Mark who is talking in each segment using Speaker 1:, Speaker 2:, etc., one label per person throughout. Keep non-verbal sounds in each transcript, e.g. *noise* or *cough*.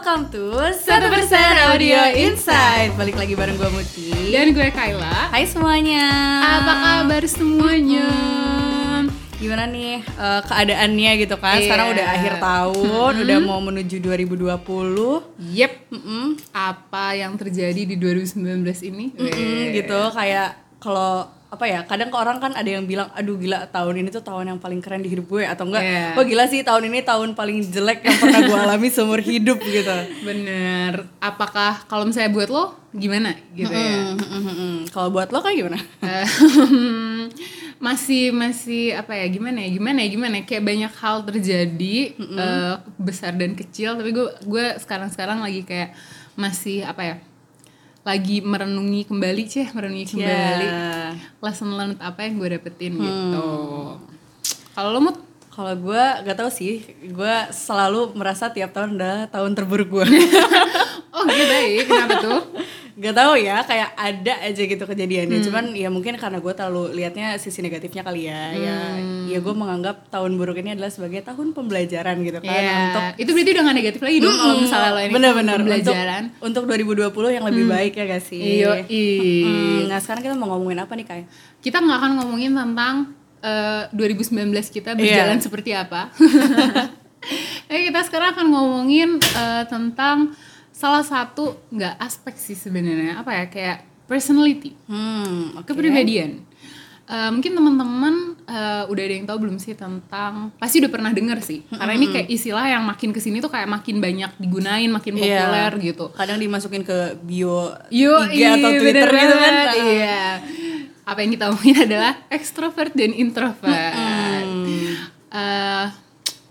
Speaker 1: welcome to 1% Audio Insight Balik lagi bareng gue Muti
Speaker 2: Dan gue Kayla.
Speaker 1: Hai semuanya
Speaker 2: Apa kabar semuanya?
Speaker 1: Gimana nih eh, keadaannya gitu kan Sekarang
Speaker 2: Iya.
Speaker 1: udah akhir tahun Udah mau menuju 2020
Speaker 2: Yep.
Speaker 1: Mm-mm.
Speaker 2: Apa yang terjadi di 2019 ini?
Speaker 1: Mm-mm, gitu kayak kalau apa ya kadang ke orang kan ada yang bilang aduh gila tahun ini tuh tahun yang paling keren di hidup gue atau enggak
Speaker 2: Iya.
Speaker 1: oh gila sih tahun ini tahun paling jelek yang pernah gue alami seumur hidup gitu
Speaker 2: Bener. Apakah kalau misalnya buat lo gimana gitu ya?
Speaker 1: Mm, mm, mm, mm. kalau buat lo kayak gimana *laughs*
Speaker 2: masih masih apa ya gimana ya gimana ya gimana ya? kayak banyak hal terjadi eh, besar dan kecil tapi gue gue sekarang sekarang lagi kayak masih apa ya lagi merenungi kembali ceh merenungi kembali.
Speaker 1: Ya.
Speaker 2: lesson learned apa yang gue dapetin gitu. Kalau lo mood
Speaker 1: Kalau gue gak tau sih, gue selalu merasa tiap tahun adalah tahun terburuk gue. *laughs*
Speaker 2: oh gitu baik. Kenapa tuh *laughs*
Speaker 1: gak tau ya, kayak ada aja gitu kejadiannya. Cuman ya mungkin karena gue terlalu liatnya sisi negatifnya kali ya. Ya, ya gue menganggap tahun buruk ini adalah sebagai tahun pembelajaran gitu kan.
Speaker 2: Ya
Speaker 1: untuk
Speaker 2: itu berarti udah gak negatif lagi dong kalau misalnya lo ini
Speaker 1: bener-bener untuk,
Speaker 2: pembelajaran.
Speaker 1: untuk 2020 yang lebih baik ya gak sih?
Speaker 2: iyo
Speaker 1: Hmm, nah sekarang kita mau ngomongin apa nih Kai?
Speaker 2: kita nggak akan ngomongin tentang eh, 2019 kita berjalan seperti apa. *laughs* Tapi kita sekarang akan ngomongin eh, tentang salah satu nggak aspek sih sebenarnya apa ya kayak personality,
Speaker 1: Hmm, oke.
Speaker 2: kepribadian. Eh, mungkin teman-teman eh, udah ada yang tahu belum sih tentang pasti udah pernah dengar sih karena ini kayak istilah yang makin ke sini tuh kayak makin banyak digunain makin
Speaker 1: Iya.
Speaker 2: populer gitu
Speaker 1: Kadang dimasukin ke bio
Speaker 2: Yo,
Speaker 1: IG atau Twitter
Speaker 2: bener
Speaker 1: gitu kan.
Speaker 2: Iya. Apa yang kita omongin adalah extrovert dan introvert. Eh,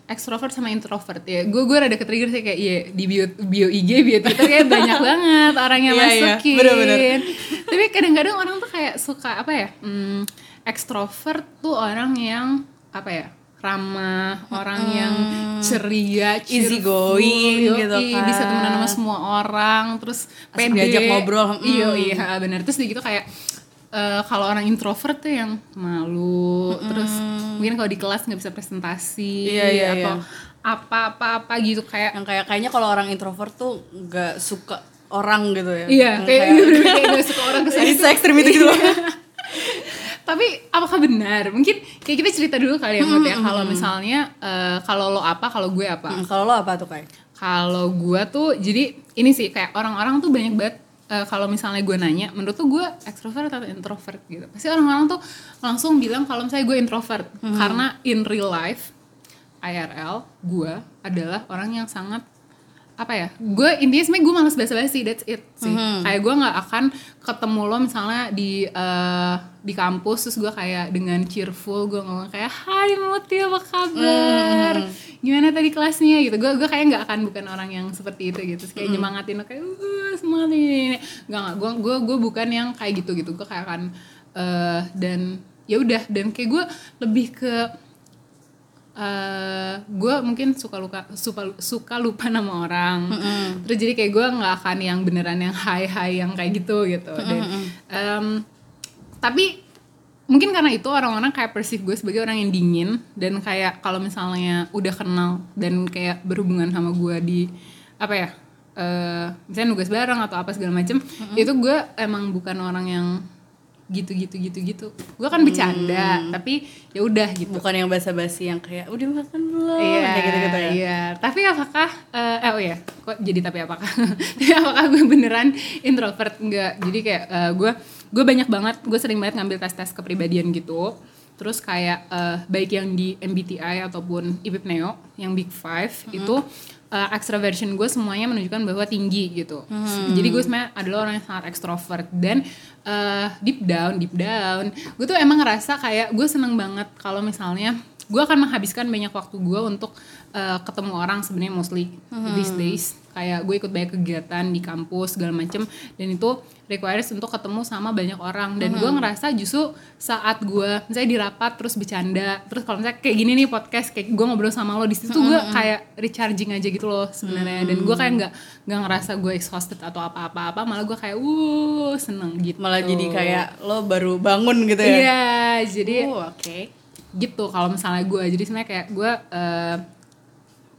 Speaker 2: extrovert sama introvert ya. Gue gue rada ketrigger sih kayak iya di bio bio IG, bio Twitter kayak banyak banget orang yang *laughs*
Speaker 1: Iya, iya.
Speaker 2: masukin.
Speaker 1: Bener-bener. *laughs*
Speaker 2: Tapi kadang-kadang orang tuh kayak suka apa ya? Hmm, extrovert tuh orang yang apa ya? ramah, orang yang ceria,
Speaker 1: Easy going
Speaker 2: yoi,
Speaker 1: gitu kan.
Speaker 2: bisa temenan sama semua orang, terus pede,
Speaker 1: diajak ngobrol, mm.
Speaker 2: iya iya benar terus gitu kayak eh, kalau orang introvert tuh yang malu terus mungkin kalau di kelas nggak bisa presentasi
Speaker 1: Iya, iya,
Speaker 2: atau
Speaker 1: iya.
Speaker 2: apa apa apa gitu kayak
Speaker 1: yang kayak kayaknya kalau orang introvert tuh nggak suka orang gitu ya.
Speaker 2: Iya
Speaker 1: Yang
Speaker 2: kayak *laughs* bener-bener kayak gak suka orang ke
Speaker 1: sana se ekstrim itu gitu.
Speaker 2: Tapi apakah benar? Mungkin kayak kita cerita dulu kali ya Mut, ya. Kalau misalnya eh, kalau lo apa kalau gue apa?
Speaker 1: Hmm, kalau lo apa tuh kayak
Speaker 2: Kalau gue tuh jadi ini sih kayak orang-orang tuh banyak banget eh, kalau misalnya gue nanya, menurut tuh gue extrovert atau introvert gitu. Pasti orang-orang tuh langsung bilang kalau misalnya gue introvert karena in real life IRL gue adalah orang yang sangat apa ya gue intinya sebenarnya gue malas basa-basi that's it sih. Kayak gue nggak akan ketemu lo misalnya di eh, di kampus terus gue kayak dengan cheerful gue ngomong kayak Hai Muti apa kabar? Gimana tadi kelasnya? Gitu. Gue gue kayak nggak akan bukan orang yang seperti itu gitu. Terus kayak nyemangatin lo kayak uh semangat ini nggak nggak gue gue gue bukan yang kayak gitu gitu gue kayak akan eh, dan ya udah. Dan kayak gue lebih ke eh gue mungkin suka luka suka suka lupa nama orang. Terus jadi kayak gue nggak akan yang beneran yang high high yang kayak gitu gitu. Dan em, tapi mungkin karena itu orang-orang kayak perceive gue sebagai orang yang dingin. Dan kayak kalau misalnya udah kenal dan kayak berhubungan sama gue di apa ya eh misalnya nugas bareng atau apa segala macem itu gue emang bukan orang yang gitu gitu gitu gitu. Gue kan bercanda tapi ya udah gitu.
Speaker 1: Bukan yang basa-basi yang kayak udah makan belum?
Speaker 2: Iya,
Speaker 1: kayak gitu-gitu ya.
Speaker 2: Iya, tapi apakah eh eh, oh ya, kok jadi tapi apakah? *laughs* tapi apakah gue beneran introvert? Enggak? Jadi kayak eh, gue gue banyak banget, gue sering banget ngambil tes-tes kepribadian gitu. Terus kayak eh, baik yang di MBTI ataupun IPIP Neo yang Big Five itu eh, extraversion gue semuanya menunjukkan bahwa tinggi gitu. Jadi gue sebenarnya adalah orang yang sangat ekstrovert dan eh, deep down, deep down, gue tuh emang ngerasa kayak gue seneng banget kalau misalnya gue akan menghabiskan banyak waktu gue untuk uh, ketemu orang sebenarnya mostly these days. Kayak gue ikut banyak kegiatan di kampus segala macem. Dan itu requires untuk ketemu sama banyak orang. Dan gue ngerasa justru saat gue misalnya di rapat terus bercanda terus kalau misalnya kayak gini nih podcast kayak gue ngobrol sama lo di situ tuh gue kayak recharging aja gitu loh sebenarnya. Dan gue kayak nggak nggak ngerasa gue exhausted atau apa-apa apa malah gue kayak wuh seneng gitu.
Speaker 1: Malah jadi kayak lo baru bangun gitu ya?
Speaker 2: Iya jadi
Speaker 1: Oh, oke.
Speaker 2: gitu kalau misalnya gue. Jadi sebenarnya kayak gue eh,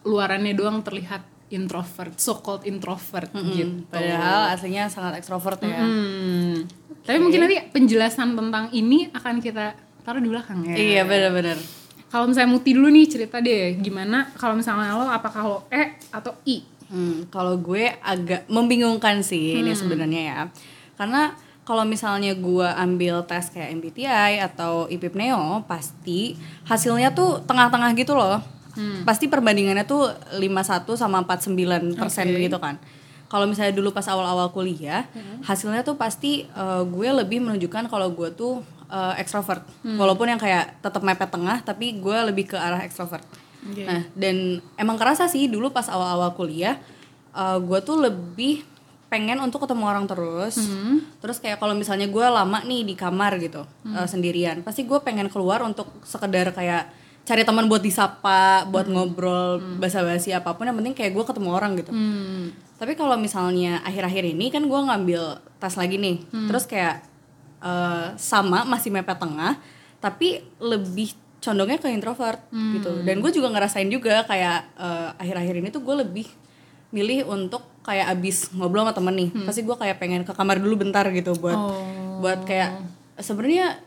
Speaker 2: luarannya doang terlihat introvert, so called introvert
Speaker 1: Hmm,
Speaker 2: gitu.
Speaker 1: Padahal aslinya sangat ekstrovert ya.
Speaker 2: Hmm. Tapi mungkin nanti penjelasan tentang ini akan kita taruh di belakang ya.
Speaker 1: Iya benar-benar.
Speaker 2: Kalau misalnya Muti dulu nih cerita deh, gimana kalau misalnya lo apakah lo E atau I?
Speaker 1: Hmm, kalau gue agak membingungkan sih ini sebenarnya ya. Karena kalau misalnya gue ambil tes kayak MBTI atau IPIP-NEO, pasti hasilnya tuh tengah-tengah gitu loh. Pasti perbandingannya tuh 51 sama 49 persen
Speaker 2: Oke.
Speaker 1: gitu kan. Kalau misalnya dulu pas awal-awal kuliah, hasilnya tuh pasti eh, gue lebih menunjukkan kalau gue tuh eh, ekstrovert. Walaupun yang kayak tetap mepet tengah, tapi gue lebih ke arah ekstrovert.
Speaker 2: Oke.
Speaker 1: Nah, dan emang kerasa sih dulu pas awal-awal kuliah, uh, gue tuh lebih pengen untuk ketemu orang terus. Terus kayak kalau misalnya gue lama nih di kamar gitu uh, sendirian, pasti gue pengen keluar untuk sekedar kayak cari teman buat disapa, buat ngobrol basa-basi apa pun. Yang penting kayak gue ketemu orang gitu.
Speaker 2: Hmm.
Speaker 1: Tapi kalau misalnya akhir-akhir ini kan gue ngambil tes lagi nih, terus kayak eh, sama masih mepet tengah, tapi lebih condongnya ke introvert gitu. Dan gue juga ngerasain juga kayak eh, akhir-akhir ini tuh gue lebih milih untuk kayak abis ngobrol sama temen nih, pasti gue kayak pengen ke kamar dulu bentar gitu buat buat kayak sebenarnya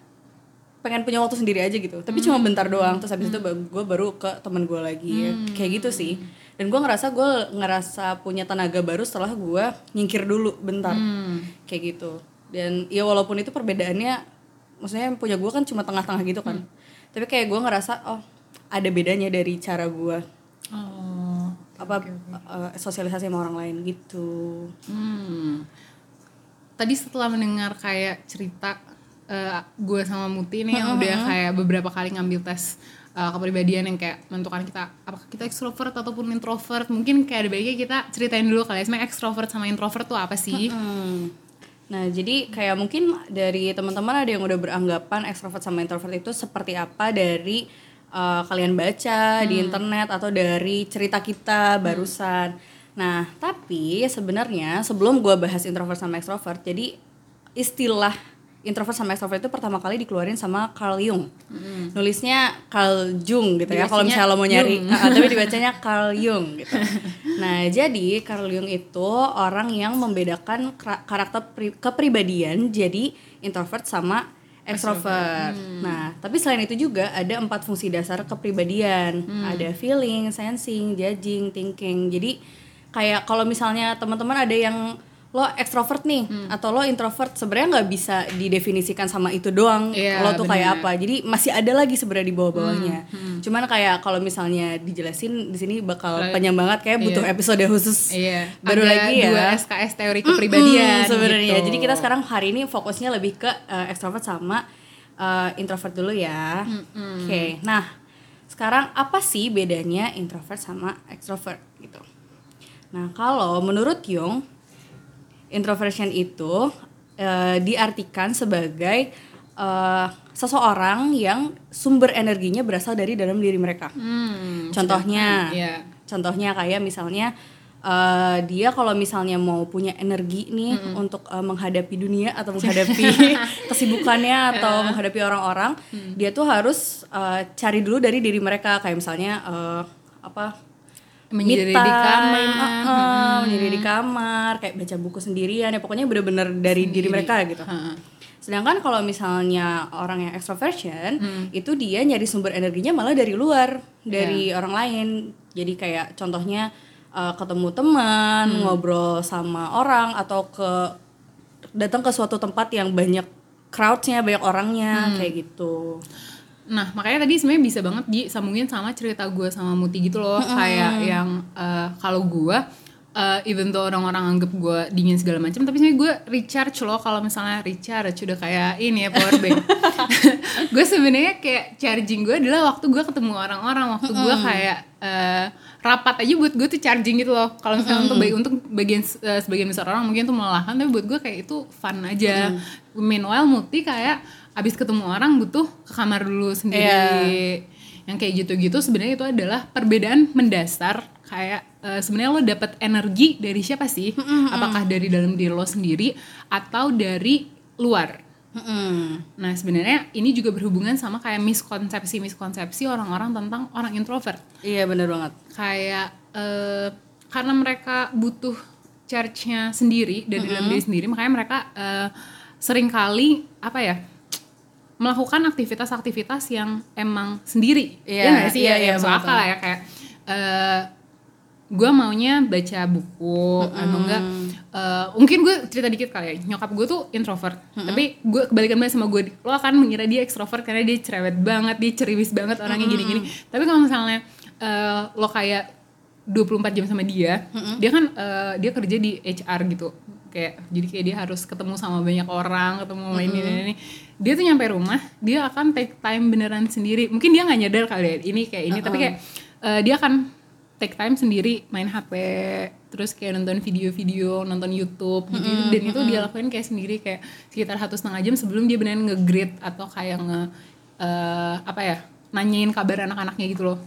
Speaker 1: pengen punya waktu sendiri aja gitu. Tapi cuma bentar doang terus habis itu gue baru ke temen gue lagi. Kayak gitu sih. Dan gue ngerasa gue ngerasa punya tenaga baru setelah gue nyingkir dulu bentar. Kayak gitu. Dan ya walaupun itu perbedaannya maksudnya yang punya gue kan cuma tengah-tengah gitu kan. Tapi kayak gue ngerasa oh ada bedanya dari cara gue
Speaker 2: Oh.
Speaker 1: apa eh, sosialisasi sama orang lain gitu.
Speaker 2: Hmm. Tadi setelah mendengar kayak cerita eh, gue sama Muti nih yang udah kayak beberapa kali ngambil tes eh, kepribadian yang kayak menentukan kita apakah kita ekstrovert ataupun introvert mungkin kayak ada baiknya kita ceritain dulu kali ya sebenarnya ekstrovert sama introvert tuh apa sih?
Speaker 1: Hmm. Nah, jadi kayak mungkin dari teman-teman ada yang udah beranggapan ekstrovert sama introvert itu seperti apa dari uh, kalian baca di internet atau dari cerita kita barusan. Nah, tapi sebenarnya sebelum gua bahas introvert sama ekstrovert, jadi istilah introvert sama ekstrovert itu pertama kali dikeluarin sama Carl Jung. Nulisnya Carl Jung gitu ya. Kalau misalnya lo mau nyari, Ah, tapi *laughs* dibacanya Carl Jung gitu. Nah, jadi Carl Jung itu orang yang membedakan karakter pri- kepribadian jadi introvert sama ekstrovert. Nah, tapi selain itu juga ada empat fungsi dasar kepribadian. Ada feeling, sensing, judging, thinking. Jadi kayak kalau misalnya teman-teman ada yang lo ekstrovert nih atau lo introvert sebenarnya nggak bisa didefinisikan sama itu doang.
Speaker 2: Iya,
Speaker 1: lo tuh kayak
Speaker 2: bener.
Speaker 1: apa? Jadi masih ada lagi sebenarnya di bawah-bawahnya. Cuman kayak kalau misalnya dijelasin di sini bakal panjang banget kayak butuh episode khusus.
Speaker 2: Iya.
Speaker 1: baru
Speaker 2: Ada
Speaker 1: lagi ya.
Speaker 2: dua SKS teori kepribadian
Speaker 1: Hmm, sebenarnya.
Speaker 2: Gitu.
Speaker 1: jadi kita sekarang hari ini fokusnya lebih ke eh, ekstrovert sama eh, introvert dulu ya. Oke nah sekarang apa sih bedanya introvert sama extrovert gitu? Nah kalau menurut Jung introversion itu eh, diartikan sebagai eh, seseorang yang sumber energinya berasal dari dalam diri mereka.
Speaker 2: Hmm,
Speaker 1: contohnya
Speaker 2: Iya.
Speaker 1: contohnya kayak misalnya eh, dia kalau misalnya mau punya energi nih untuk eh, menghadapi dunia atau *laughs* menghadapi kesibukannya atau menghadapi orang-orang dia tuh harus eh, cari dulu dari diri mereka. Kayak misalnya eh, apa
Speaker 2: Menyendiri
Speaker 1: me
Speaker 2: di kamar.
Speaker 1: uh, uh, menyendiri di kamar kayak baca buku sendirian. Ya pokoknya bener-bener dari diri mereka gitu.
Speaker 2: Heeh.
Speaker 1: Sedangkan kalau misalnya orang yang extroversion itu dia nyari sumber energinya malah dari luar, dari orang lain. Jadi kayak contohnya uh, ketemu teman, ngobrol sama orang atau ke datang ke suatu tempat yang banyak crowdnya, banyak orangnya kayak gitu.
Speaker 2: Nah, makanya tadi sebenarnya bisa banget disambungin sama cerita gue sama Muti gitu loh. Kayak yang eh, kalau gue eh, even though orang-orang anggap gue dingin segala macam, tapi sebenarnya gue recharge loh kalau misalnya recharge udah kayak ini ya power bank. *laughs* *laughs* gue sebenarnya kayak charging gue adalah waktu gue ketemu orang-orang, waktu gue kayak eh, rapat aja buat gue tuh charging gitu loh. Kalau misalnya untuk bagi untuk bagian eh, sebagian besar orang mungkin tuh melelahkan, tapi buat gue kayak itu fun aja. Meanwhile Muti kayak abis ketemu orang butuh ke kamar dulu sendiri. Yang kayak gitu-gitu sebenarnya itu adalah perbedaan mendasar. Kayak eh, sebenarnya lo dapet energi dari siapa sih? Apakah dari dalam diri lo sendiri atau dari luar?
Speaker 1: Mm-mm.
Speaker 2: nah sebenarnya ini juga berhubungan sama kayak miskonsepsi miskonsepsi orang-orang tentang orang introvert.
Speaker 1: Iya bener banget.
Speaker 2: kayak eh, karena mereka butuh charge-nya sendiri dari dalam diri sendiri makanya mereka uh, sering kali apa ya melakukan aktivitas-aktivitas yang emang sendiri.
Speaker 1: Iya,
Speaker 2: ya nggak sih?
Speaker 1: iya,
Speaker 2: ya,
Speaker 1: iya,
Speaker 2: masuk
Speaker 1: betul.
Speaker 2: akal ya kayak uh, gue maunya baca buku atau enggak uh, mungkin gue cerita dikit kali ya. Nyokap gue tuh introvert tapi gue kebalikan banget sama gue lo akan mengira dia ekstrovert karena dia cerewet banget dia ceriwis banget orangnya gini-gini. Tapi kalau misalnya uh, lo kayak 24 jam sama dia dia kan uh, dia kerja di HR gitu. Kayak jadi kayak dia harus ketemu sama banyak orang ketemu sama ini, ini ini dia tuh nyampe rumah dia akan take time beneran sendiri. Mungkin dia nggak nyadar kali ya ini kayak ini tapi kayak uh, dia akan take time sendiri main HP terus kayak nonton video-video nonton YouTube gitu, dan itu dia lakuin kayak sendiri kayak sekitar satu setengah jam sebelum dia beneran nge-greet atau kayak nge eh, apa ya nanyain kabar anak-anaknya gitu loh.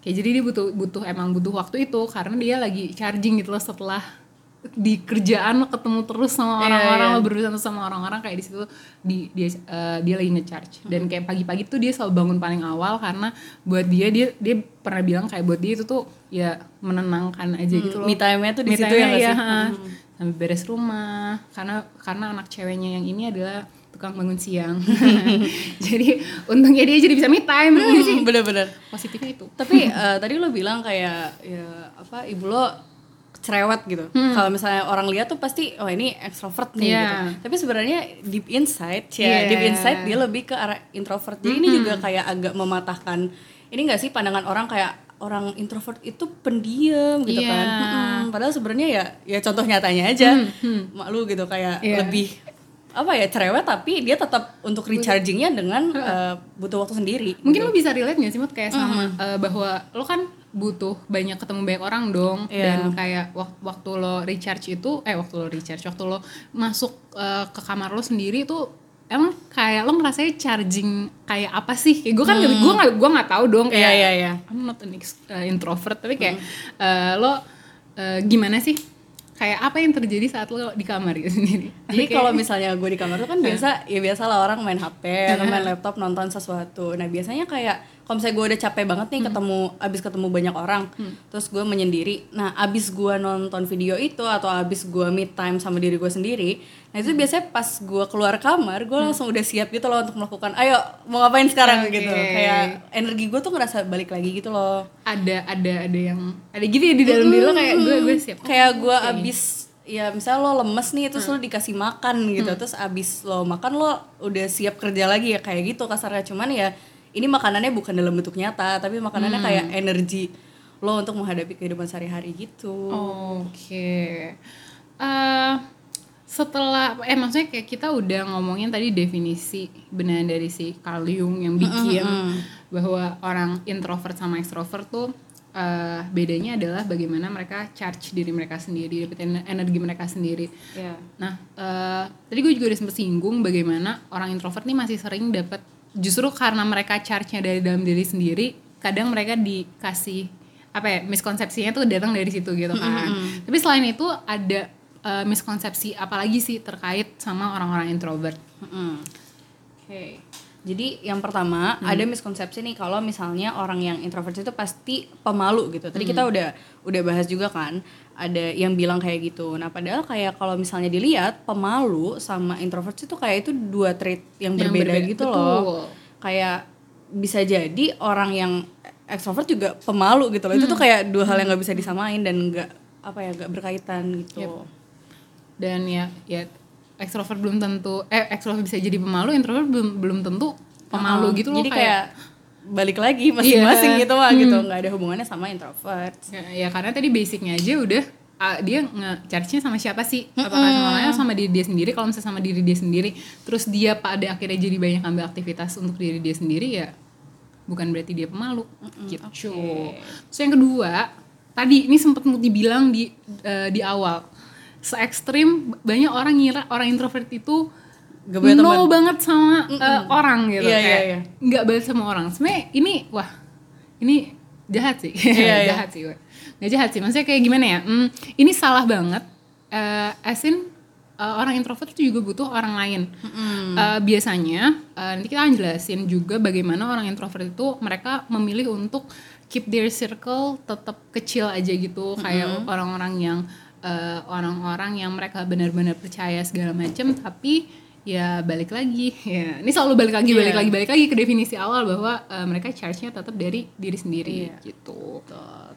Speaker 2: Kayak jadi dia butuh butuh emang butuh waktu itu karena dia lagi charging gitu loh setelah di kerjaan lo ketemu terus sama
Speaker 1: Iya,
Speaker 2: orang-orang
Speaker 1: iya.
Speaker 2: lo berurusan sama orang-orang kayak di situ di dia eh, dia lagi ngecharge. Dan kayak pagi-pagi tuh dia selalu bangun paling awal karena buat dia dia dia pernah bilang kayak buat dia itu tuh ya menenangkan aja gitu loh.
Speaker 1: Me time-nya tuh di situ ya sih?
Speaker 2: ha. sambil beres rumah. Karena karena anak ceweknya yang ini adalah tukang bangun siang. *laughs* *laughs* Jadi untungnya dia jadi bisa me time. Iya sih.
Speaker 1: bener-bener.
Speaker 2: Positifnya itu.
Speaker 1: Tapi eh, tadi lo bilang kayak ya apa ibu lo cerewet gitu kalau misalnya orang lihat tuh pasti oh ini ekstrovert nih
Speaker 2: Hmm. Iya.
Speaker 1: gitu tapi sebenarnya deep inside ya
Speaker 2: Iya.
Speaker 1: deep inside dia lebih ke arah introvert jadi ini juga kayak agak mematahkan ini gak sih pandangan orang kayak orang introvert itu pendiam gitu
Speaker 2: Iya.
Speaker 1: kan Mm-mm. padahal sebenarnya ya ya contoh nyatanya aja mak lu gitu kayak
Speaker 2: Hmm, Iya.
Speaker 1: lebih apa ya cerewet tapi dia tetap untuk rechargingnya dengan eh, butuh waktu sendiri
Speaker 2: mungkin lo bisa relate gak sih Mut kayak sama eh, bahwa lo kan butuh banyak ketemu banyak orang dong.
Speaker 1: Iya.
Speaker 2: dan kayak wak- waktu lo recharge itu eh waktu lo recharge waktu lo masuk eh, ke kamar lo sendiri tuh emang kayak lo ngerasanya charging kayak apa sih? Kayak gue kan gue nggak gue nggak tahu dong kayak
Speaker 1: Iya, iya, iya.
Speaker 2: I'm not an uh, introvert tapi kayak eh, lo eh, gimana sih? Kayak apa yang terjadi saat lo di kamar gitu sendiri? *laughs*
Speaker 1: Jadi
Speaker 2: Kayak-
Speaker 1: kalau misalnya gue di kamar tuh kan biasa ya biasa lah orang main HP atau *laughs* main laptop nonton sesuatu. Nah biasanya kayak kalau misalnya gue udah capek banget nih ketemu abis ketemu banyak orang, terus gue menyendiri. Nah abis gue nonton video itu atau abis gue me time sama diri gue sendiri, nah itu biasanya pas gue keluar kamar gue langsung udah siap gitu loh untuk melakukan, ayo mau ngapain sekarang?
Speaker 2: Oke.
Speaker 1: gitu. Kayak energi gue tuh ngerasa balik lagi gitu loh.
Speaker 2: ada ada ada yang ada gitu ya di dalam diri lo kayak gue gue siap.
Speaker 1: Kayak gue abis ya misalnya lo lemes nih terus lo dikasih makan gitu terus abis lo makan lo udah siap kerja lagi ya kayak gitu kasarnya. Cuman ya ini makanannya bukan dalam bentuk nyata tapi makanannya kayak energi lo untuk menghadapi kehidupan sehari-hari gitu
Speaker 2: Oke. Eh setelah eh maksudnya kayak kita udah ngomongin tadi definisi benar dari si Carl Jung yang bikin bahwa orang introvert sama extrovert tuh eh, bedanya adalah bagaimana mereka charge diri mereka sendiri, dapetin energi mereka sendiri.
Speaker 1: ya
Speaker 2: Nah, eh, tadi gue juga udah sempet singgung bagaimana orang introvert nih masih sering dapat justru karena mereka charge-nya dari dalam diri sendiri, kadang mereka dikasih apa ya miskonsepsinya tuh datang dari situ gitu kan. Tapi selain itu ada eh, miskonsepsi apalagi sih terkait sama orang-orang introvert.
Speaker 1: Mm-mm. Oke. Jadi yang pertama ada miskonsepsi nih kalau misalnya orang yang introvert itu pasti pemalu gitu. Tadi kita udah udah bahas juga kan ada yang bilang kayak gitu. Nah padahal kayak kalau misalnya dilihat pemalu sama introvert itu kayak itu dua trait yang,
Speaker 2: Yang
Speaker 1: berbeda,
Speaker 2: berbeda,
Speaker 1: gitu
Speaker 2: betul.
Speaker 1: loh. Kayak bisa jadi orang yang ekstrovert juga pemalu gitu loh. Itu tuh kayak dua hal yang nggak bisa disamain dan nggak apa ya nggak berkaitan gitu.
Speaker 2: Dan ya ya ekstrovert belum tentu eh ekstrovert bisa jadi pemalu, introvert belum belum tentu pemalu
Speaker 1: Uh-uh.
Speaker 2: gitu loh
Speaker 1: Jadi kayak, balik lagi masing-masing gitu mah gitu nggak ada hubungannya sama introvert
Speaker 2: Ya, ya karena tadi basicnya aja udah ah, dia nge-charge-nya sama siapa sih? Apakah sama lain, sama diri dia sendiri? Kalau misalnya sama diri dia sendiri, terus dia pada akhirnya jadi banyak ambil aktivitas untuk diri dia sendiri ya bukan berarti dia pemalu gitu. Terus yang kedua, tadi ini sempat mau dibilang di eh, di awal se ekstrim banyak orang ngira orang introvert itu
Speaker 1: Gak
Speaker 2: no banget sama eh, orang gitu
Speaker 1: Iya, iya,
Speaker 2: kayak
Speaker 1: iya.
Speaker 2: nggak banget sama orang. Sebenarnya ini wah ini jahat sih.
Speaker 1: Iya, *laughs* iya.
Speaker 2: jahat sih nggak jahat sih maksudnya kayak gimana ya? Hmm, ini salah banget. Eh asin eh, orang introvert itu juga butuh orang lain. Eh, biasanya eh, nanti kita akan jelasin juga bagaimana orang introvert itu mereka memilih untuk keep their circle tetap kecil aja gitu. Kayak orang-orang yang eh, orang-orang yang mereka benar-benar percaya segala macam tapi ya balik lagi *laughs* ya ini selalu balik lagi balik
Speaker 1: Iya.
Speaker 2: lagi balik lagi ke definisi awal bahwa eh, mereka charge-nya tetap dari diri sendiri
Speaker 1: Iya.
Speaker 2: gitu.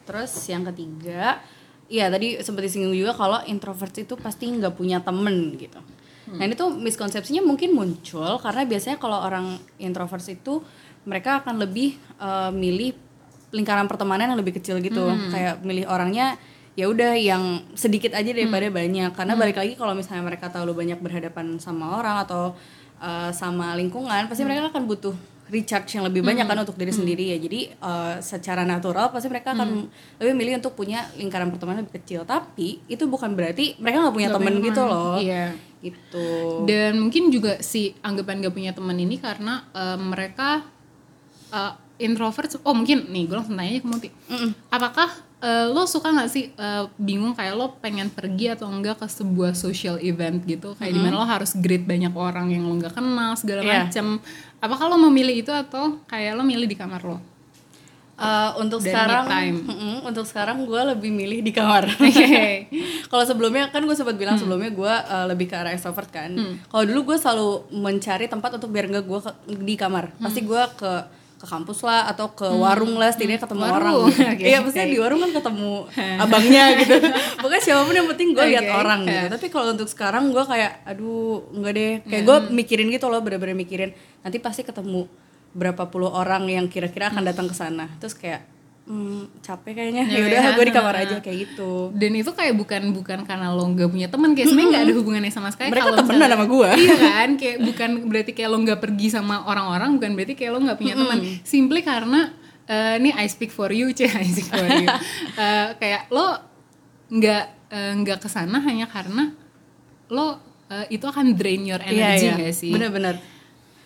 Speaker 1: Terus yang ketiga, iya tadi sempat disinggung juga kalau introvert itu pasti nggak punya temen gitu. Nah ini tuh miskonsepsinya mungkin muncul karena biasanya kalau orang introvert itu mereka akan lebih eh, milih lingkaran pertemanan yang lebih kecil gitu, kayak milih orangnya ya udah yang sedikit aja daripada banyak. Karena balik lagi kalau misalnya mereka terlalu banyak berhadapan sama orang atau eh, sama lingkungan, pasti mereka akan butuh recharge yang lebih banyak kan untuk diri sendiri ya jadi eh, secara natural pasti mereka akan lebih milih untuk punya lingkaran pertemanan lebih kecil tapi itu bukan berarti mereka nggak
Speaker 2: punya
Speaker 1: gitu
Speaker 2: teman.
Speaker 1: loh
Speaker 2: Iya.
Speaker 1: gitu
Speaker 2: Dan mungkin juga si anggapan gak punya teman ini karena eh, mereka eh, introvert. Oh mungkin nih gue langsung tanya aja ke Muti. Apakah eh, lo suka nggak sih eh, bingung kayak lo pengen pergi atau enggak ke sebuah social event gitu? Kayak di mana lo harus greet banyak orang yang lo nggak kenal segala
Speaker 1: Iya.
Speaker 2: macam. Apakah lo memilih itu atau kayak lo milih di kamar lo?
Speaker 1: Eh, untuk
Speaker 2: Dan
Speaker 1: sekarang
Speaker 2: time.
Speaker 1: Mm-mm, untuk sekarang gue lebih milih di kamar. *laughs* *laughs* Kalau sebelumnya kan gue sempat bilang sebelumnya gue uh, lebih ke arah extrovert kan. Kalau dulu gue selalu mencari tempat untuk biar nggak gue di kamar. Pasti gue ke ke kampus lah atau ke warung lah setidaknya ketemu
Speaker 2: Warung.
Speaker 1: orang. *laughs*
Speaker 2: Oke,
Speaker 1: iya maksudnya di warung kan ketemu *laughs* abangnya gitu. *laughs* Pokoknya siapa pun yang penting gue lihat
Speaker 2: Oke.
Speaker 1: orang gitu. Tapi kalau untuk sekarang gue kayak aduh enggak deh. Kayak gue mikirin gitu loh bener-bener mikirin. Nanti pasti ketemu berapa puluh orang yang kira-kira akan datang ke sana. Terus kayak hmm, capek kayaknya
Speaker 2: Ya,
Speaker 1: udah
Speaker 2: ya.
Speaker 1: gue di kamar aja kayak gitu
Speaker 2: Dan itu kayak bukan bukan karena lo nggak punya teman kayak sebenarnya nggak ada hubungannya sama sekali.
Speaker 1: Mereka
Speaker 2: Kalau
Speaker 1: temenan sama gua.
Speaker 2: Iya kan, kayak bukan berarti kayak lo nggak pergi sama orang-orang, bukan berarti kayak lo nggak punya teman. Simply karena eh, ini I speak for you, ceh *laughs* I speak for you. *laughs* Eh, kayak lo nggak eh, nggak ke sana hanya karena lo eh, itu akan drain your energy nggak sih?
Speaker 1: Iya,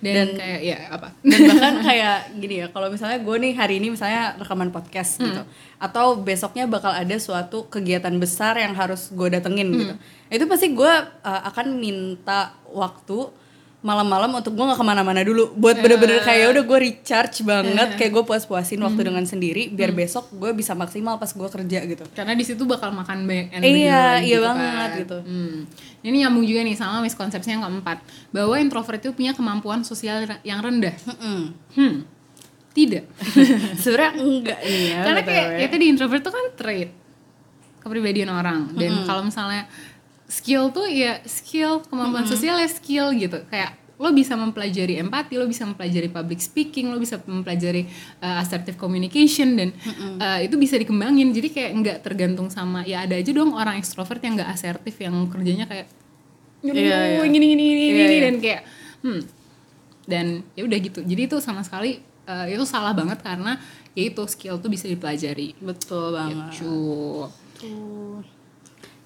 Speaker 1: bener-bener
Speaker 2: Dan, kayak ya apa?
Speaker 1: dan *laughs* bahkan kayak gini ya kalau misalnya gue nih hari ini misalnya rekaman podcast gitu atau besoknya bakal ada suatu kegiatan besar yang harus gue datengin gitu. Itu pasti gue uh, akan minta waktu malam-malam untuk gue nggak ke mana-mana dulu buat bener-bener kayak ya udah gue recharge banget *laughs* kayak gue puas-puasin waktu dengan sendiri biar besok gue bisa maksimal pas gue kerja gitu
Speaker 2: karena di situ bakal makan banyak energi
Speaker 1: Iya, iya
Speaker 2: gitu
Speaker 1: banget
Speaker 2: kan.
Speaker 1: gitu.
Speaker 2: Hmm. Ini nyambung juga nih sama miskonsepsi yang keempat bahwa introvert itu punya kemampuan sosial yang rendah.
Speaker 1: Mm-mm.
Speaker 2: Hmm. Tidak. *laughs*
Speaker 1: sebenarnya enggak nih ya
Speaker 2: Karena kayak ya tadi introvert itu kan trait kepribadian orang dan kalau misalnya skill tuh ya skill kemampuan sosial ya skill gitu kayak lo bisa mempelajari empati, lo bisa mempelajari public speaking, lo bisa mempelajari uh, assertive communication dan uh, itu bisa dikembangin. Jadi kayak nggak tergantung sama ya ada aja dong orang ekstrovert yang nggak asertif yang kerjanya kayak nyuruh
Speaker 1: Iya, iya.
Speaker 2: gini gini gini gini
Speaker 1: iya.
Speaker 2: dan kayak hmm dan ya udah gitu. Jadi itu sama sekali uh, itu salah banget karena ya itu skill tuh bisa dipelajari.
Speaker 1: betul banget
Speaker 2: Gitu.
Speaker 1: Tuh.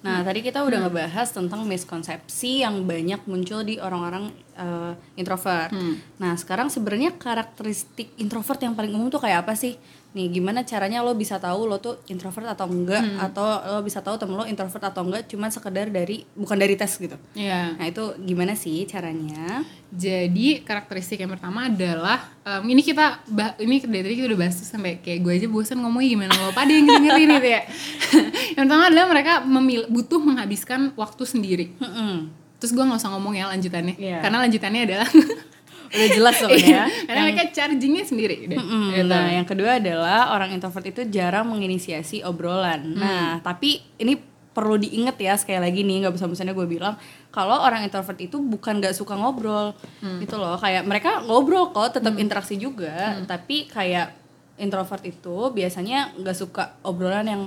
Speaker 1: Nah, tadi kita udah ngebahas tentang miskonsepsi yang banyak muncul di orang-orang eh, introvert. Nah, sekarang sebenarnya karakteristik introvert yang paling umum tuh kayak apa sih? Nih, gimana caranya lo bisa tahu lo tuh introvert atau enggak atau lo bisa tahu temen lo introvert atau enggak cuman sekedar dari bukan dari tes gitu.
Speaker 2: Iya.
Speaker 1: Nah, itu gimana sih caranya?
Speaker 2: Jadi karakteristik yang pertama adalah em, ini kita bah- ini dari tadi kita udah bahas tuh sampai kayak gue aja bosan ngomongnya gimana lo pada yang dengerin itu ya. *laughs* yang pertama adalah mereka memil- butuh menghabiskan waktu sendiri.
Speaker 1: Mm-mm.
Speaker 2: Terus gue nggak usah ngomong ya lanjutannya,
Speaker 1: Iya.
Speaker 2: karena lanjutannya adalah *laughs*
Speaker 1: Udah jelas *laughs* sebenarnya.
Speaker 2: karena mereka chargingnya sendiri. deh.
Speaker 1: Mm-mm.
Speaker 2: Gitu.
Speaker 1: Nah, yang kedua adalah orang introvert itu jarang menginisiasi obrolan. Nah, tapi ini perlu diingat ya sekali lagi nih nggak bosan-bosannya gue bilang kalau orang introvert itu bukan nggak suka ngobrol gitu loh kayak mereka ngobrol kok tetap interaksi juga tapi kayak introvert itu biasanya nggak suka obrolan yang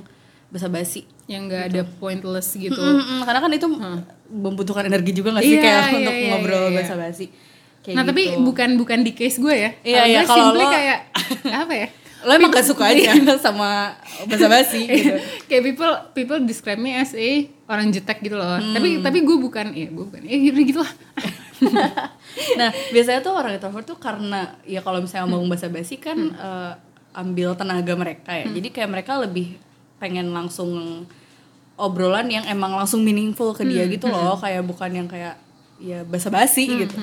Speaker 1: basa-basi
Speaker 2: yang nggak ada pointless gitu.
Speaker 1: Mm-mm, karena kan itu membutuhkan energi juga nggak sih
Speaker 2: Iya,
Speaker 1: kayak *laughs*
Speaker 2: iya,
Speaker 1: untuk
Speaker 2: iya,
Speaker 1: ngobrol
Speaker 2: iya, iya.
Speaker 1: basa-basi Kayak
Speaker 2: nah tapi
Speaker 1: gitu.
Speaker 2: bukan bukan di case gue ya.
Speaker 1: Iya,
Speaker 2: Kalau
Speaker 1: iya, kalau
Speaker 2: simply
Speaker 1: lo-
Speaker 2: kayak apa ya? *laughs*
Speaker 1: lo emang gak suka aja *laughs* sama basa-basi gitu.
Speaker 2: Kayak people people describe me as a orang jutek gitu loh.
Speaker 1: Hmm.
Speaker 2: tapi tapi gue bukan ya gue bukan. Ya udah gitu lah *laughs*
Speaker 1: nah biasanya tuh orang introvert tuh karena ya kalau misalnya ngomong basa-basi kan eh, ambil tenaga mereka ya. Jadi kayak mereka lebih pengen langsung obrolan yang emang langsung meaningful ke dia gitu loh. Kayak bukan yang kayak ya basa-basi gitu.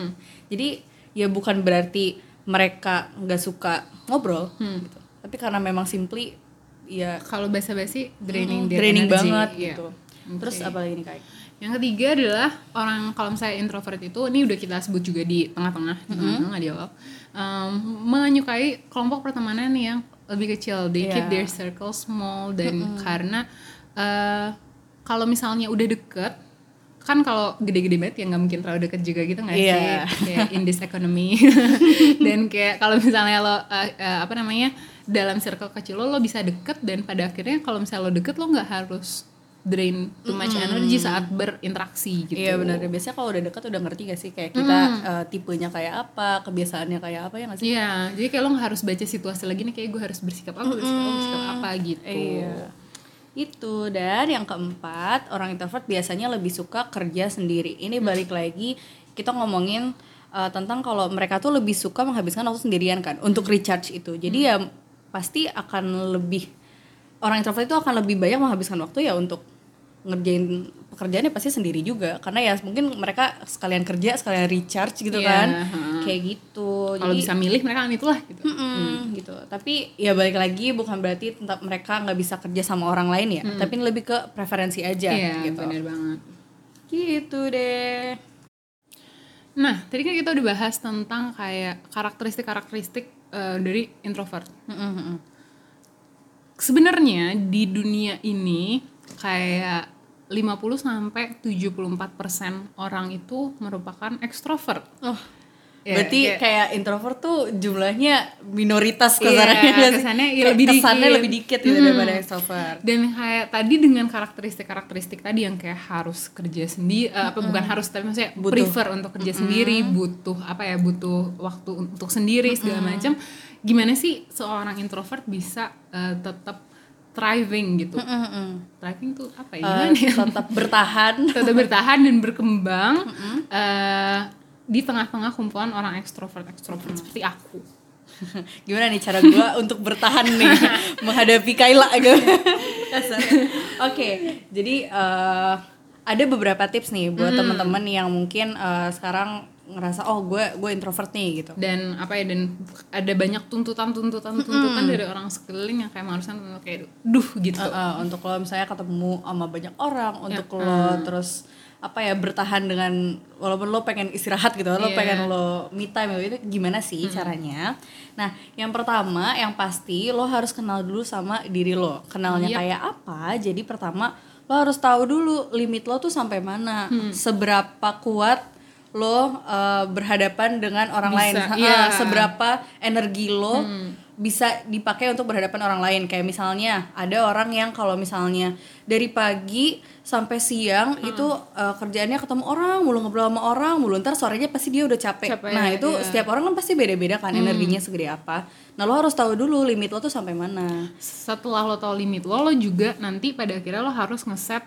Speaker 1: jadi ya bukan berarti mereka nggak suka ngobrol gitu. Tapi karena memang simply ya
Speaker 2: kalau basa-basi draining their
Speaker 1: draining
Speaker 2: energy.
Speaker 1: banget
Speaker 2: Iya.
Speaker 1: gitu. Terus apa lagi nih kak
Speaker 2: Yang ketiga adalah orang kalau misalnya introvert itu ini udah kita sebut juga di tengah-tengah, di tengah-tengah di awal, um, menyukai kelompok pertemanan yang lebih kecil. They keep
Speaker 1: Iya.
Speaker 2: their circle small dan karena uh, kalau misalnya udah deket kan kalau gede-gede banget ya nggak mungkin terlalu deket juga gitu nggak
Speaker 1: Iya.
Speaker 2: sih kayak in this economy *laughs* dan kayak kalau misalnya lo uh, uh, apa namanya dalam circle kecil lo lo bisa deket dan pada akhirnya kalau misalnya lo deket lo nggak harus drain too much energy saat berinteraksi gitu
Speaker 1: Iya benar. Biasanya kalau udah dekat udah ngerti gak sih kayak kita eh, tipenya kayak apa, kebiasaannya kayak apa ya nggak sih?
Speaker 2: Iya, jadi kayak lo nggak harus baca situasi lagi nih kayak gue harus bersikap apa, bersikap apa, bersikap apa gitu.
Speaker 1: Iya. Itu dan yang keempat orang introvert biasanya lebih suka kerja sendiri. Ini balik lagi kita ngomongin eh, tentang kalau mereka tuh lebih suka menghabiskan waktu sendirian kan untuk recharge itu. Jadi ya pasti akan lebih orang introvert itu akan lebih banyak menghabiskan waktu ya untuk ngerjain pekerjaannya pasti sendiri juga karena ya mungkin mereka sekalian kerja sekalian recharge gitu
Speaker 2: Iya,
Speaker 1: kan
Speaker 2: heeh.
Speaker 1: kayak gitu
Speaker 2: Kalau bisa milih mereka kan itulah gitu.
Speaker 1: Mm-mm, gitu tapi ya balik lagi bukan berarti tetap mereka nggak bisa kerja sama orang lain ya tapi ini lebih ke preferensi aja
Speaker 2: Iya,
Speaker 1: gitu
Speaker 2: benar banget.
Speaker 1: gitu deh
Speaker 2: Nah, tadi kan kita udah bahas tentang kayak karakteristik-karakteristik eh, dari introvert.
Speaker 1: Mm-mm-mm.
Speaker 2: Sebenarnya di dunia ini kayak 50 sampai 74% orang itu merupakan ekstrovert.
Speaker 1: oh
Speaker 2: Ya,
Speaker 1: berarti
Speaker 2: kayak-
Speaker 1: kayak, introvert tuh jumlahnya minoritas
Speaker 2: Iya,
Speaker 1: kesannya sih?
Speaker 2: kesannya ya lebih
Speaker 1: kesannya
Speaker 2: dikit.
Speaker 1: lebih dikit gitu
Speaker 2: Hmm.
Speaker 1: daripada extrovert
Speaker 2: dan kayak tadi dengan karakteristik-karakteristik tadi yang kayak harus kerja sendiri eh, apa bukan harus tapi maksudnya prefer untuk kerja sendiri butuh apa ya butuh waktu untuk sendiri segala macam gimana sih seorang introvert bisa eh, tetap thriving gitu.
Speaker 1: Mm-mm.
Speaker 2: thriving tuh apa ya?
Speaker 1: Eh,
Speaker 2: gimana ya?
Speaker 1: tetap bertahan. *laughs*
Speaker 2: Tetap bertahan dan berkembang eh, di tengah-tengah kumpulan orang ekstrovert ekstrovert seperti aku. *laughs*
Speaker 1: Gimana nih cara gue *laughs* untuk bertahan nih? Menghadapi Kayla gitu oke jadi eh, ada beberapa tips nih buat teman-teman yang mungkin eh, sekarang ngerasa oh gue gue introvert nih gitu.
Speaker 2: Dan apa ya dan ada banyak tuntutan tuntutan tuntutan dari orang sekeliling yang kayak mengharuskan kayak duh gitu.
Speaker 1: Eh, eh, untuk lo misalnya ketemu sama banyak orang untuk lo terus apa ya bertahan dengan walaupun lo pengen istirahat gitu lo
Speaker 2: Iya.
Speaker 1: pengen lo me time gitu itu gimana sih caranya? Nah yang pertama yang pasti lo harus kenal dulu sama diri lo. Kenalnya
Speaker 2: Yap.
Speaker 1: kayak apa jadi pertama lo harus tahu dulu limit lo tuh sampai mana. Seberapa kuat lo eh, berhadapan dengan orang
Speaker 2: Bisa,
Speaker 1: lain.
Speaker 2: Iya.
Speaker 1: seberapa energi lo bisa dipakai untuk berhadapan orang lain. Kayak misalnya ada orang yang kalau misalnya dari pagi sampai siang itu uh, kerjaannya ketemu orang mulu ngobrol sama orang mulu ntar sorenya pasti dia udah capek,
Speaker 2: Capek,
Speaker 1: nah itu
Speaker 2: iya.
Speaker 1: setiap orang kan pasti beda-beda kan energinya segede apa. Nah lo harus tahu dulu limit lo tuh sampai mana.
Speaker 2: Setelah lo tahu limit lo lo juga nanti pada akhirnya lo harus ngeset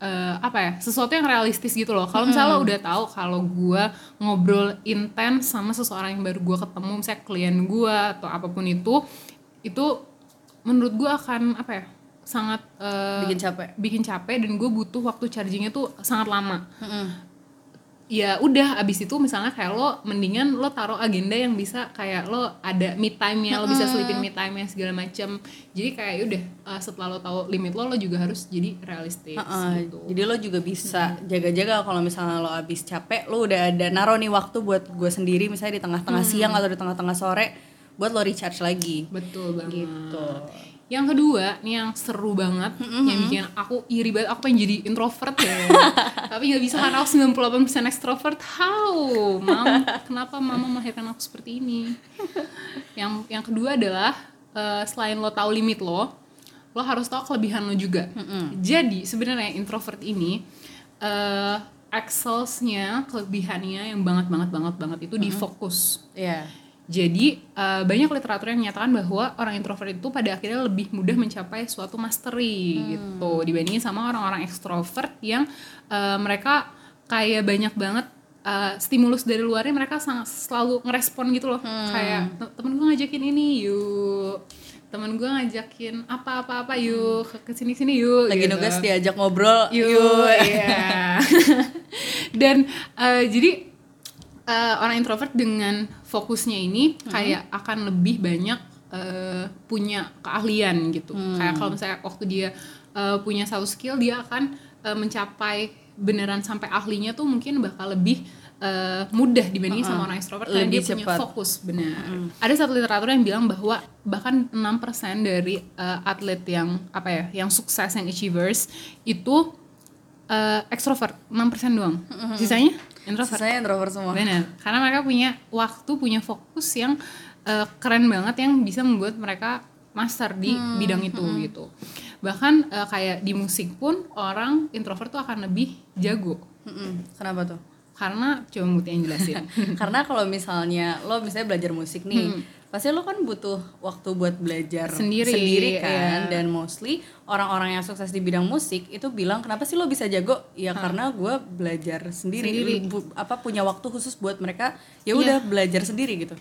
Speaker 2: eh, apa ya sesuatu yang realistis gitu loh. Kalau misalnya lo udah tahu kalau gue ngobrol intens sama seseorang yang baru gue ketemu misalnya klien gue atau apa pun itu itu menurut gue akan apa ya sangat eh,
Speaker 1: bikin capek.
Speaker 2: bikin capek dan gue butuh waktu chargingnya tuh sangat lama ya udah abis itu misalnya kayak lo mendingan lo taruh agenda yang bisa kayak lo ada me time nya lo bisa selipin me time nya segala macam jadi kayak udah uh, setelah lo tahu limit lo lo juga harus jadi realistis
Speaker 1: Heeh,
Speaker 2: gitu.
Speaker 1: jadi lo juga bisa jaga-jaga kalau misalnya lo abis capek lo udah ada naruh nih waktu buat gue sendiri misalnya di tengah-tengah siang atau di tengah-tengah sore buat lo recharge lagi.
Speaker 2: Betul banget.
Speaker 1: gitu
Speaker 2: yang kedua nih yang seru banget yang bikin aku iri banget aku pengen jadi introvert ya. *laughs* Tapi nggak bisa karena aku 98% extrovert. How? Mam kenapa mama melahirkan aku seperti ini? Yang yang kedua adalah eh, selain lo tahu limit lo lo harus tahu kelebihan lo juga. Jadi sebenarnya introvert ini eh excelsnya kelebihannya yang banget banget banget banget itu di fokus.
Speaker 1: Ya
Speaker 2: jadi eh, banyak literatur yang menyatakan bahwa orang introvert itu pada akhirnya lebih mudah mencapai suatu mastery gitu. Dibandingin sama orang-orang ekstrovert yang eh, mereka kayak banyak banget eh, stimulus dari luarnya mereka sangat selalu ngerespon gitu loh. Kayak "Te- temen gue ngajakin ini yuk. Temen gue ngajakin apa-apa-apa yuk. Ke sini sini yuk
Speaker 1: lagi
Speaker 2: gitu.
Speaker 1: nugas diajak ngobrol
Speaker 2: Yuk, iya. *laughs* Dan eh, jadi eh, orang introvert dengan fokusnya ini kayak akan lebih banyak eh, punya keahlian gitu. Kayak kalau misalnya waktu dia eh, punya satu skill dia akan eh, mencapai beneran sampai ahlinya tuh mungkin bakal lebih eh, mudah dibanding sama orang extrovert karena
Speaker 1: Lebih
Speaker 2: dia punya
Speaker 1: cepat.
Speaker 2: fokus benar ada satu literatur yang bilang bahwa bahkan 6% dari eh, atlet yang apa ya yang sukses yang achievers itu eh, extrovert 6% doang. Sisanya introvert
Speaker 1: Saya introvert semua.
Speaker 2: Benar, karena mereka punya waktu, punya fokus yang eh, keren banget yang bisa membuat mereka master di bidang itu gitu. Bahkan eh, kayak di musik pun orang introvert tuh akan lebih jago.
Speaker 1: Mm-mm. Kenapa tuh?
Speaker 2: Karena coba Muti yang jelasin. *laughs*
Speaker 1: Karena kalau misalnya lo misalnya belajar musik nih, pasti lo kan butuh waktu buat belajar
Speaker 2: Sendiri,
Speaker 1: kan.
Speaker 2: iya.
Speaker 1: Dan mostly orang-orang yang sukses di bidang musik itu bilang kenapa sih lo bisa jago? Ya karena gue belajar sendiri,
Speaker 2: Sendiri.
Speaker 1: Bu- apa punya waktu khusus buat mereka. Ya udah belajar sendiri gitu.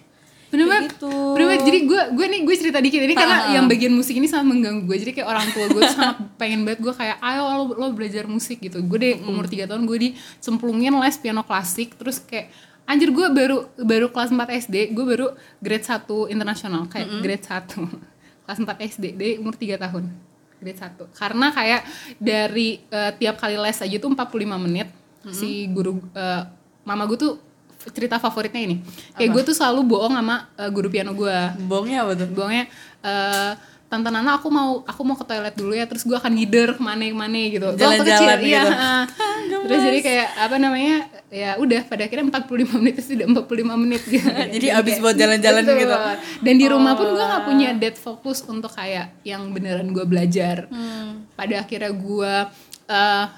Speaker 2: Bener banget.
Speaker 1: gitu.
Speaker 2: Bener banget. Jadi gue gue nih gue cerita dikit ini karena yang bagian musik ini sangat mengganggu gue. Jadi kayak orang tua gue sangat *laughs* pengen banget gue kayak ayo lo, lo belajar musik gitu. Gue deh umur 3 tahun gue dicemplungin les piano klasik terus kayak anjir gue baru baru kelas 4 SD, gue baru grade 1 internasional kayak grade 1. *laughs* kelas 4 SD dari umur 3 tahun. Grade 1. Karena kayak dari eh, tiap kali les aja tuh 45 menit si guru eh, mama gue tuh cerita favoritnya ini kayak gue tuh selalu bohong sama eh, guru piano gue
Speaker 1: Bohongnya apa tuh?
Speaker 2: bohongnya eh tante Nana aku mau aku mau ke toilet dulu ya terus gue akan ngider ke mana ke mana gitu
Speaker 1: Jalan-jalan
Speaker 2: kecil, iya,
Speaker 1: gitu. *laughs*
Speaker 2: heeh. *laughs* terus jadi kayak apa namanya ya udah pada akhirnya 45 menit itu udah 45 menit gitu *laughs*
Speaker 1: Jadi abis buat jalan-jalan
Speaker 2: Betul.
Speaker 1: gitu.
Speaker 2: dan di rumah pun gue nggak punya dead fokus untuk kayak yang beneran gue belajar
Speaker 1: Hmm.
Speaker 2: pada akhirnya gue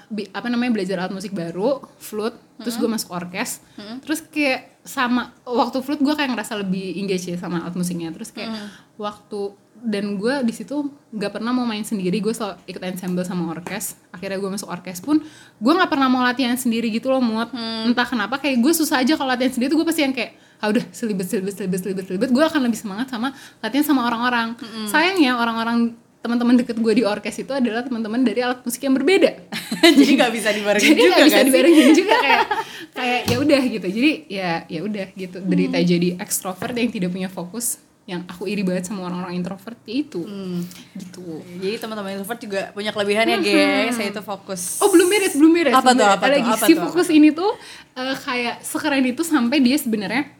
Speaker 2: bi- apa namanya belajar alat musik baru flute terus
Speaker 1: Hmm.
Speaker 2: gue masuk orkes terus kayak sama waktu flute gue kayak ngerasa lebih engage ya sama alat musiknya terus kayak
Speaker 1: Hmm.
Speaker 2: waktu dan gue di situ nggak pernah mau main sendiri. Gue selalu ikut ensemble sama orkes. Akhirnya gue masuk orkes pun gue nggak pernah mau latihan sendiri gitu loh muat
Speaker 1: Hmm.
Speaker 2: entah kenapa kayak gue susah aja kalau latihan sendiri tuh gue pasti yang kayak ah udah selibet selibet selibet selibet selibet. Gue akan lebih semangat sama latihan sama orang-orang.
Speaker 1: Hmm.
Speaker 2: sayangnya orang-orang teman-teman deket gue di orkes itu adalah teman-teman dari alat musik yang berbeda. *laughs*
Speaker 1: Jadi nggak bisa dibarengin
Speaker 2: jadi
Speaker 1: juga
Speaker 2: nggak bisa
Speaker 1: kan
Speaker 2: dibarengin juga kayak kayak ya udah gitu. Jadi ya ya udah gitu. Derita jadi ekstrovert yang tidak punya fokus yang aku iri banget sama orang-orang introvert ya itu gitu
Speaker 1: Jadi teman-teman introvert juga punya kelebihan ya guys, yaitu fokus.
Speaker 2: Oh belum beres, belum beres.
Speaker 1: Apa
Speaker 2: belum
Speaker 1: tuh, apa
Speaker 2: lagi
Speaker 1: apa
Speaker 2: si
Speaker 1: tuh,
Speaker 2: fokus ini tuh eh, kayak sekeren itu sampai dia sebenarnya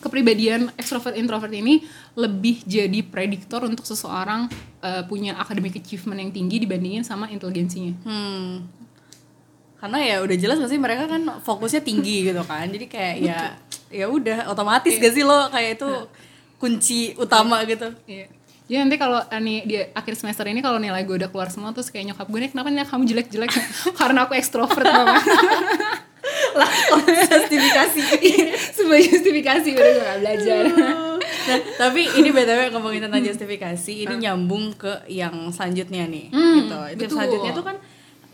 Speaker 2: kepribadian extrovert introvert ini lebih jadi prediktor untuk seseorang eh, punya academic achievement yang tinggi dibandingin sama inteligensinya.
Speaker 1: Hmm. Karena ya udah jelas pasti mereka kan fokusnya tinggi *laughs* gitu kan. Jadi kayak ya ya udah otomatis
Speaker 2: Iya.
Speaker 1: gak sih lo kayak itu kunci utama gitu.
Speaker 2: Iya. Jadi nanti kalau eh, nih di akhir semester ini kalau nilai gue udah keluar semua terus kayak nyokap gue nih kenapa nilai kamu jelek-jelek *laughs* karena aku ekstrovert mama. *laughs*
Speaker 1: Lah, justifikasi. *laughs*
Speaker 2: Sebagai justifikasi udah gue gak belajar.
Speaker 1: nah, tapi ini btw ngomongin tentang justifikasi, ini nyambung ke yang selanjutnya nih,
Speaker 2: Hmm,
Speaker 1: gitu. Itu selanjutnya tuh kan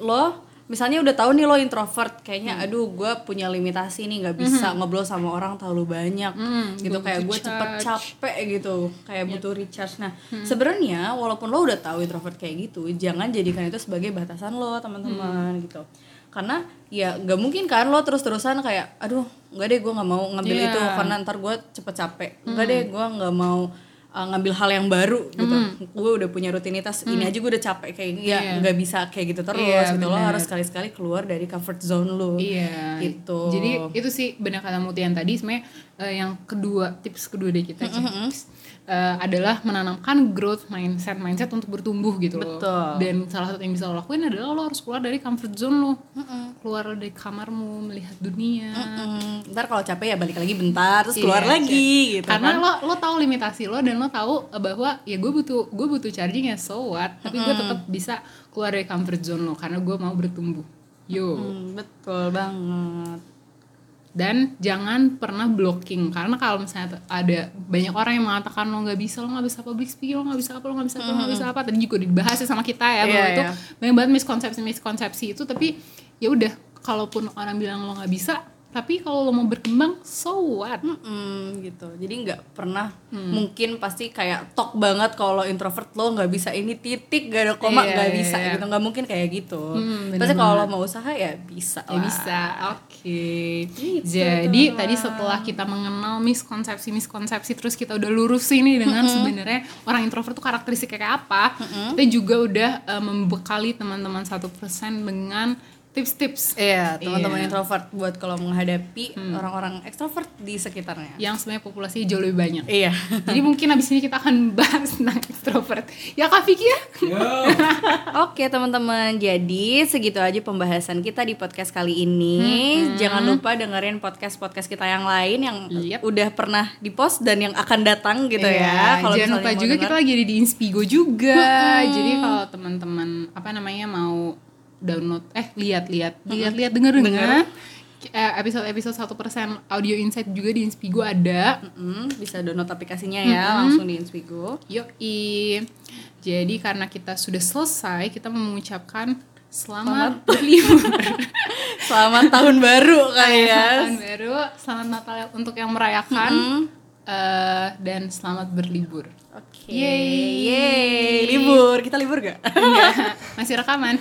Speaker 1: lo misalnya udah tahu nih lo introvert kayaknya aduh gue punya limitasi nih nggak bisa ngobrol sama orang terlalu banyak.
Speaker 2: Hmm,
Speaker 1: gitu kayak gue cepet capek gitu kayak butuh recharge. Nah sebenarnya walaupun lo udah tahu introvert kayak gitu jangan jadikan itu sebagai batasan lo teman-teman gitu. Karena ya nggak mungkin kan lo terus-terusan kayak aduh nggak deh gue nggak mau ngambil
Speaker 2: Iya.
Speaker 1: itu karena ntar gue cepet capek. Nggak deh gue nggak mau uh, ngambil hal yang baru gitu. Gue udah punya rutinitas ini aja gue udah capek kayak ya
Speaker 2: Iya.
Speaker 1: nggak bisa kayak gitu terus
Speaker 2: Iya,
Speaker 1: gitu lo harus sekali-sekali keluar dari comfort zone lo
Speaker 2: Iya.
Speaker 1: gitu.
Speaker 2: Jadi itu sih benar kata Muti yang tadi sebenarnya eh, yang kedua tips kedua dari kita tips, eh, adalah menanamkan growth mindset mindset untuk bertumbuh gitu loh.
Speaker 1: Betul.
Speaker 2: Dan salah satu yang bisa lo lakuin adalah lo harus keluar dari comfort zone lo. Keluar dari kamarmu, melihat dunia.
Speaker 1: Mm, ntar kalau capek ya balik lagi bentar terus keluar
Speaker 2: Iya,
Speaker 1: lagi gitu
Speaker 2: Karena
Speaker 1: kan
Speaker 2: lo lo tahu limitasi lo dan lo tahu bahwa ya gue butuh gue butuh charging ya so what, tapi gue tetap bisa keluar dari comfort zone lo karena gue mau bertumbuh. Yo.
Speaker 1: Hmm, betul banget
Speaker 2: dan jangan pernah blocking. Karena kalau misalnya ada banyak orang yang mengatakan lo nggak bisa lo nggak bisa public speaking lo nggak bisa apa lo nggak bisa apa lo nggak bisa apa. Tadi juga dibahas ya sama kita ya bahwa
Speaker 1: Iya,
Speaker 2: itu banyak banget miskonsepsi miskonsepsi itu. Tapi ya udah kalaupun orang bilang lo nggak bisa tapi kalau lo mau berkembang so what?
Speaker 1: Mm-mm, gitu. Jadi nggak pernah mungkin pasti kayak tok banget kalau introvert lo nggak bisa ini titik gak ada koma
Speaker 2: Iya,
Speaker 1: nggak
Speaker 2: iya,
Speaker 1: bisa
Speaker 2: iya.
Speaker 1: gitu. Nggak mungkin kayak gitu.
Speaker 2: Hmm, bener
Speaker 1: pasti kalau lo mau usaha ya bisa
Speaker 2: Ya
Speaker 1: lah.
Speaker 2: bisa, oke.
Speaker 1: Gitu,
Speaker 2: Jadi tadi setelah kita mengenal miskonsepsi-miskonsepsi terus kita udah lurusin nih dengan sebenarnya orang introvert tuh karakteristiknya kayak apa, kita juga udah eh, membekali teman-teman satu persen dengan tips-tips
Speaker 1: Iya, teman-teman.
Speaker 2: Hmm.
Speaker 1: introvert buat kalau menghadapi orang-orang ekstrovert di sekitarnya.
Speaker 2: yang sebenarnya populasi jauh lebih banyak.
Speaker 1: Iya.
Speaker 2: Jadi mungkin abis ini kita akan bahas tentang extrovert. Ya Kak Vicky ya? *laughs*
Speaker 1: Oke teman-teman, jadi segitu aja pembahasan kita di podcast kali ini. Jangan lupa dengerin podcast-podcast kita yang lain yang
Speaker 2: Yep.
Speaker 1: udah pernah dipost dan yang akan datang gitu
Speaker 2: Iya,
Speaker 1: ya. Kalau
Speaker 2: jangan lupa juga
Speaker 1: denger.
Speaker 2: kita lagi ada di Inspigo juga. Jadi kalau teman-teman apa namanya mau download eh lihat-lihat, lihat-lihat denger-denger eh, episode-episode satu persen audio insight juga di Inspigo ada.
Speaker 1: Mm, bisa download aplikasinya ya langsung di Inspigo.
Speaker 2: Yoi. Jadi karena kita sudah selesai, kita mengucapkan selamat berlibur. *laughs*
Speaker 1: Selamat tahun baru kali ya.
Speaker 2: Tahun baru, selamat Natal untuk yang merayakan. Eh, dan selamat berlibur.
Speaker 1: Oke.
Speaker 2: Yeay.
Speaker 1: Yeay. Libur. Kita libur gak?
Speaker 2: Enggak, masih rekaman.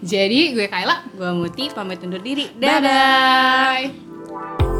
Speaker 2: Jadi gue Kayla.
Speaker 1: Gua Muti pamit undur diri.
Speaker 2: Dadah.